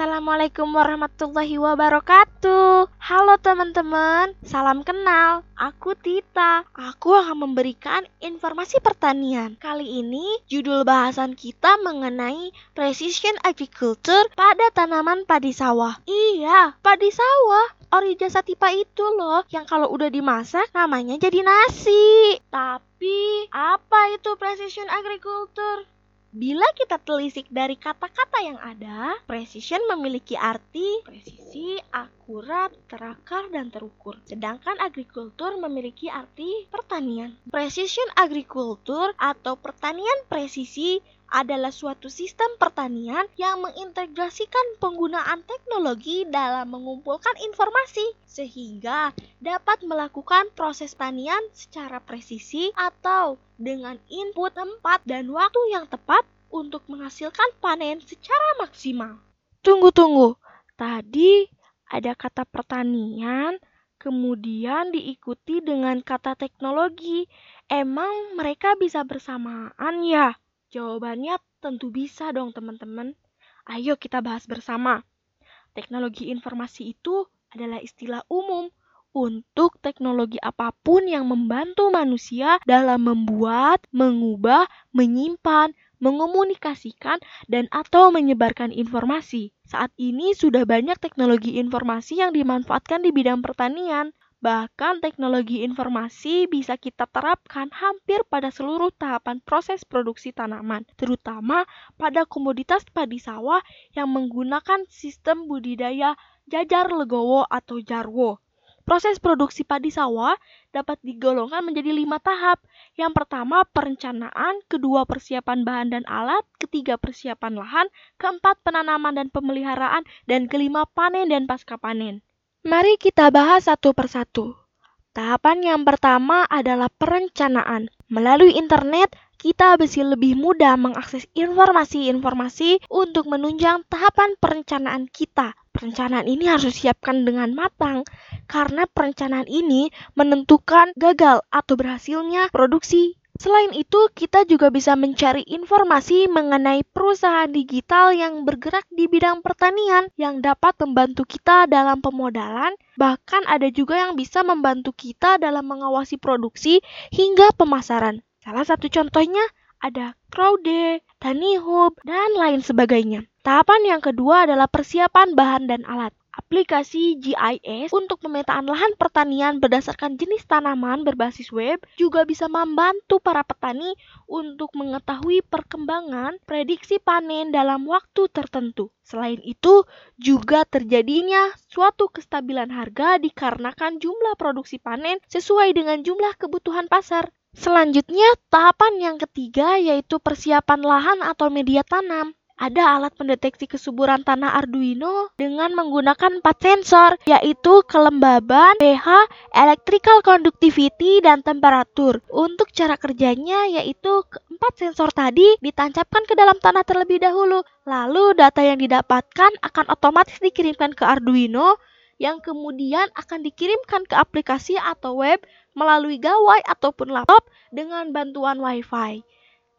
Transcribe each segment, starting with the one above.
Assalamualaikum warahmatullahi wabarakatuh. Halo teman-teman, salam kenal. Aku Tita. Aku akan memberikan informasi pertanian. Kali ini judul bahasan kita mengenai precision agriculture pada tanaman padi sawah. Iya, padi sawah. Ori jasa tipa itu loh yang kalau udah dimasak namanya jadi nasi. Tapi apa itu precision agriculture? Bila kita telisik dari kata-kata yang ada, precision memiliki arti presisi, akurat, terakar, dan terukur. Sedangkan agrikultur memiliki arti pertanian. Precision agriculture atau pertanian presisi adalah suatu sistem pertanian yang mengintegrasikan penggunaan teknologi dalam mengumpulkan informasi sehingga dapat melakukan proses tanian secara presisi atau dengan input tempat dan waktu yang tepat untuk menghasilkan panen secara maksimal. Tunggu-tunggu, tadi ada kata pertanian, kemudian diikuti dengan kata teknologi. Emang mereka bisa bersamaan ya? Jawabannya tentu bisa dong teman-teman. Ayo kita bahas bersama. Teknologi informasi itu adalah istilah umum untuk teknologi apa pun yang membantu manusia dalam membuat, mengubah, menyimpan, mengomunikasikan, dan atau menyebarkan informasi. Saat ini sudah banyak teknologi informasi yang dimanfaatkan di bidang pertanian. Bahkan teknologi informasi bisa kita terapkan hampir pada seluruh tahapan proses produksi tanaman, terutama pada komoditas padi sawah yang menggunakan sistem budidaya jajar legowo atau jarwo. Proses produksi padi sawah dapat digolongkan menjadi lima tahap. Yang pertama perencanaan, kedua persiapan bahan dan alat, ketiga persiapan lahan, keempat penanaman dan pemeliharaan, dan kelima panen dan pasca panen. Mari kita bahas satu persatu. Tahapan yang pertama adalah perencanaan. Melalui internet, kita bisa lebih mudah mengakses informasi-informasi untuk menunjang tahapan perencanaan kita. Perencanaan ini harus disiapkan dengan matang karena perencanaan ini menentukan gagal atau berhasilnya produksi Selain itu, kita juga bisa mencari informasi mengenai perusahaan digital yang bergerak di bidang pertanian yang dapat membantu kita dalam pemodalan, bahkan ada juga yang bisa membantu kita dalam mengawasi produksi hingga pemasaran. Salah satu contohnya ada Crowde, Hub, dan lain sebagainya. Tahapan yang kedua adalah persiapan bahan dan alat. Aplikasi GIS untuk pemetaan lahan pertanian berdasarkan jenis tanaman berbasis web juga bisa membantu para petani untuk mengetahui perkembangan prediksi panen dalam waktu tertentu. Selain itu, juga terjadinya suatu kestabilan harga dikarenakan jumlah produksi panen sesuai dengan jumlah kebutuhan pasar. Selanjutnya, tahapan yang ketiga yaitu persiapan lahan atau media tanam ada alat pendeteksi kesuburan tanah Arduino dengan menggunakan empat sensor, yaitu kelembaban, pH, electrical conductivity, dan temperatur. Untuk cara kerjanya yaitu keempat sensor tadi ditancapkan ke dalam tanah terlebih dahulu. Lalu data yang didapatkan akan otomatis dikirimkan ke Arduino yang kemudian akan dikirimkan ke aplikasi atau web melalui gawai ataupun laptop dengan bantuan WiFi.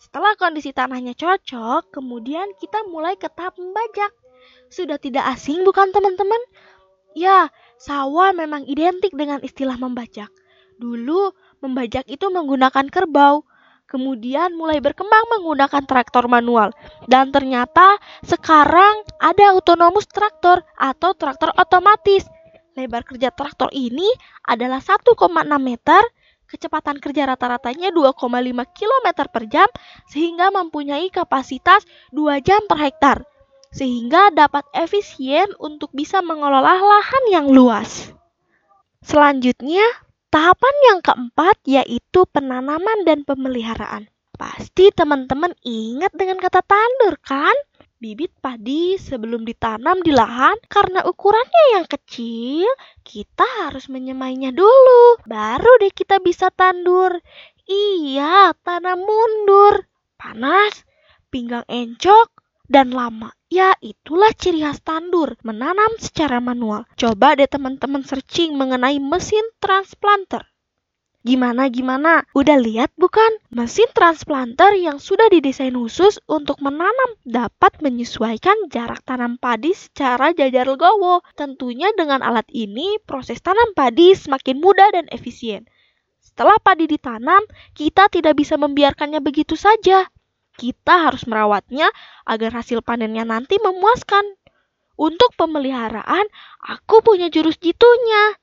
Setelah kondisi tanahnya cocok, kemudian kita mulai ke tahap membajak. Sudah tidak asing bukan teman-teman? Ya, sawah memang identik dengan istilah membajak. Dulu, membajak itu menggunakan kerbau, kemudian mulai berkembang menggunakan traktor manual. Dan ternyata sekarang ada autonomous traktor atau traktor otomatis. Lebar kerja traktor ini adalah 1,6 meter kecepatan kerja rata-ratanya 2,5 km per jam sehingga mempunyai kapasitas 2 jam per hektar sehingga dapat efisien untuk bisa mengelola lahan yang luas. Selanjutnya, tahapan yang keempat yaitu penanaman dan pemeliharaan. Pasti teman-teman ingat dengan kata tandur kan? Bibit padi sebelum ditanam di lahan karena ukurannya yang kecil, kita harus menyemainya dulu. Baru deh kita bisa tandur. Iya, tanam mundur. Panas, pinggang encok, dan lama. Ya, itulah ciri khas tandur, menanam secara manual. Coba deh teman-teman searching mengenai mesin transplanter. Gimana-gimana? Udah lihat bukan? Mesin transplanter yang sudah didesain khusus untuk menanam dapat menyesuaikan jarak tanam padi secara jajar legowo. Tentunya dengan alat ini, proses tanam padi semakin mudah dan efisien. Setelah padi ditanam, kita tidak bisa membiarkannya begitu saja. Kita harus merawatnya agar hasil panennya nanti memuaskan. Untuk pemeliharaan, aku punya jurus jitunya.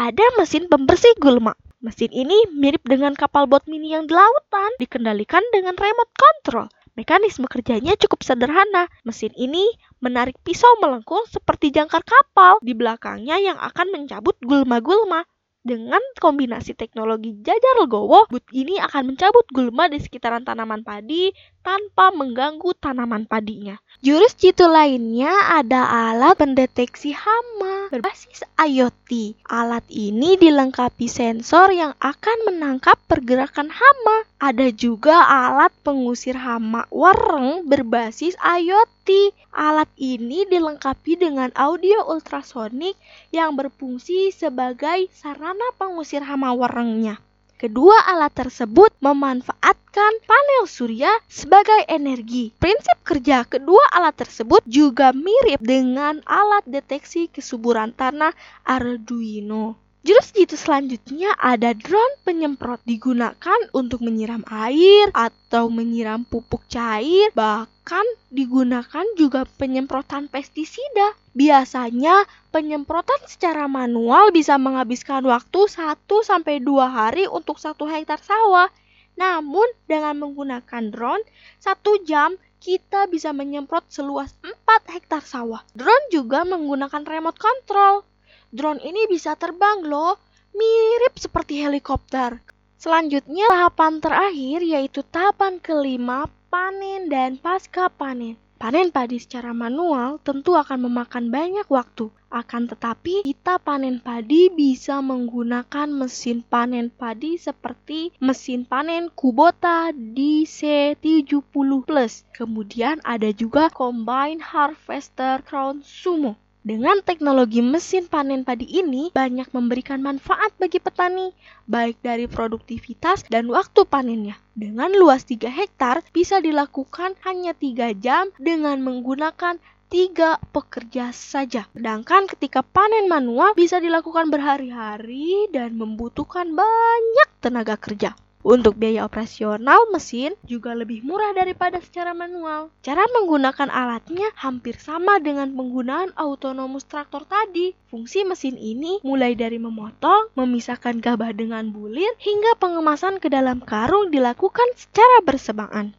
Ada mesin pembersih gulma. Mesin ini mirip dengan kapal bot mini yang di lautan, dikendalikan dengan remote control. Mekanisme kerjanya cukup sederhana. Mesin ini menarik pisau melengkung seperti jangkar kapal di belakangnya yang akan mencabut gulma-gulma. Dengan kombinasi teknologi jajar legowo, boot ini akan mencabut gulma di sekitaran tanaman padi tanpa mengganggu tanaman padinya. Jurus jitu lainnya ada alat pendeteksi hama berbasis IoT. Alat ini dilengkapi sensor yang akan menangkap pergerakan hama. Ada juga alat pengusir hama wareng berbasis IoT. Alat ini dilengkapi dengan audio ultrasonik yang berfungsi sebagai sarana pengusir hama warengnya. Kedua alat tersebut memanfaatkan panel surya sebagai energi. Prinsip kerja kedua alat tersebut juga mirip dengan alat deteksi kesuburan tanah Arduino. Jurus jitu selanjutnya ada drone penyemprot digunakan untuk menyiram air atau menyiram pupuk cair, bahkan digunakan juga penyemprotan pestisida. Biasanya penyemprotan secara manual bisa menghabiskan waktu 1 sampai 2 hari untuk satu hektar sawah. Namun dengan menggunakan drone, satu jam kita bisa menyemprot seluas 4 hektar sawah. Drone juga menggunakan remote control Drone ini bisa terbang loh, mirip seperti helikopter. Selanjutnya tahapan terakhir yaitu tahapan kelima panen dan pasca panen. Panen padi secara manual tentu akan memakan banyak waktu. Akan tetapi, kita panen padi bisa menggunakan mesin panen padi seperti mesin panen Kubota DC70 Plus. Kemudian ada juga Combine Harvester Crown Sumo. Dengan teknologi mesin panen padi ini banyak memberikan manfaat bagi petani, baik dari produktivitas dan waktu panennya. Dengan luas 3 hektar bisa dilakukan hanya 3 jam dengan menggunakan tiga pekerja saja. Sedangkan ketika panen manual bisa dilakukan berhari-hari dan membutuhkan banyak tenaga kerja. Untuk biaya operasional mesin juga lebih murah daripada secara manual. Cara menggunakan alatnya hampir sama dengan penggunaan autonomous traktor tadi. Fungsi mesin ini mulai dari memotong, memisahkan gabah dengan bulir, hingga pengemasan ke dalam karung dilakukan secara bersamaan.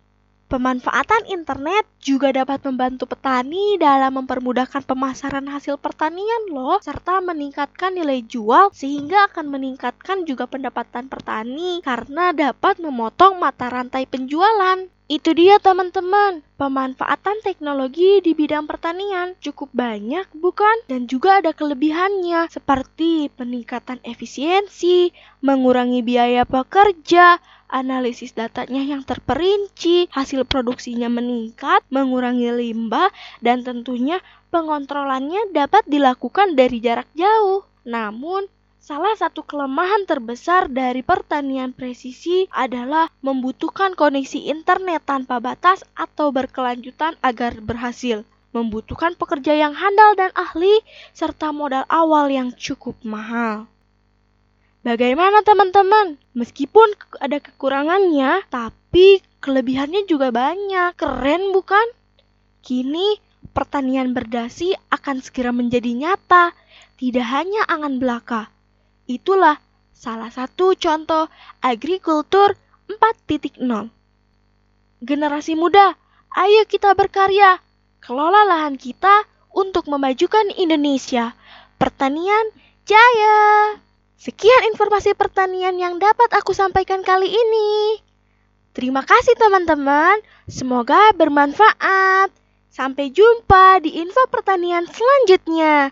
Pemanfaatan internet juga dapat membantu petani dalam mempermudahkan pemasaran hasil pertanian loh, serta meningkatkan nilai jual sehingga akan meningkatkan juga pendapatan petani karena dapat memotong mata rantai penjualan. Itu dia teman-teman, pemanfaatan teknologi di bidang pertanian cukup banyak bukan? Dan juga ada kelebihannya seperti peningkatan efisiensi, mengurangi biaya pekerja, analisis datanya yang terperinci, hasil produksinya meningkat, mengurangi limbah, dan tentunya pengontrolannya dapat dilakukan dari jarak jauh. Namun, Salah satu kelemahan terbesar dari pertanian presisi adalah membutuhkan koneksi internet tanpa batas atau berkelanjutan agar berhasil. Membutuhkan pekerja yang handal dan ahli, serta modal awal yang cukup mahal. Bagaimana teman-teman? Meskipun ada kekurangannya, tapi kelebihannya juga banyak. Keren bukan? Kini pertanian berdasi akan segera menjadi nyata, tidak hanya angan belaka. Itulah salah satu contoh agrikultur 4.0. Generasi muda, ayo kita berkarya. Kelola lahan kita untuk memajukan Indonesia. Pertanian jaya! Sekian informasi pertanian yang dapat aku sampaikan kali ini. Terima kasih teman-teman, semoga bermanfaat. Sampai jumpa di info pertanian selanjutnya.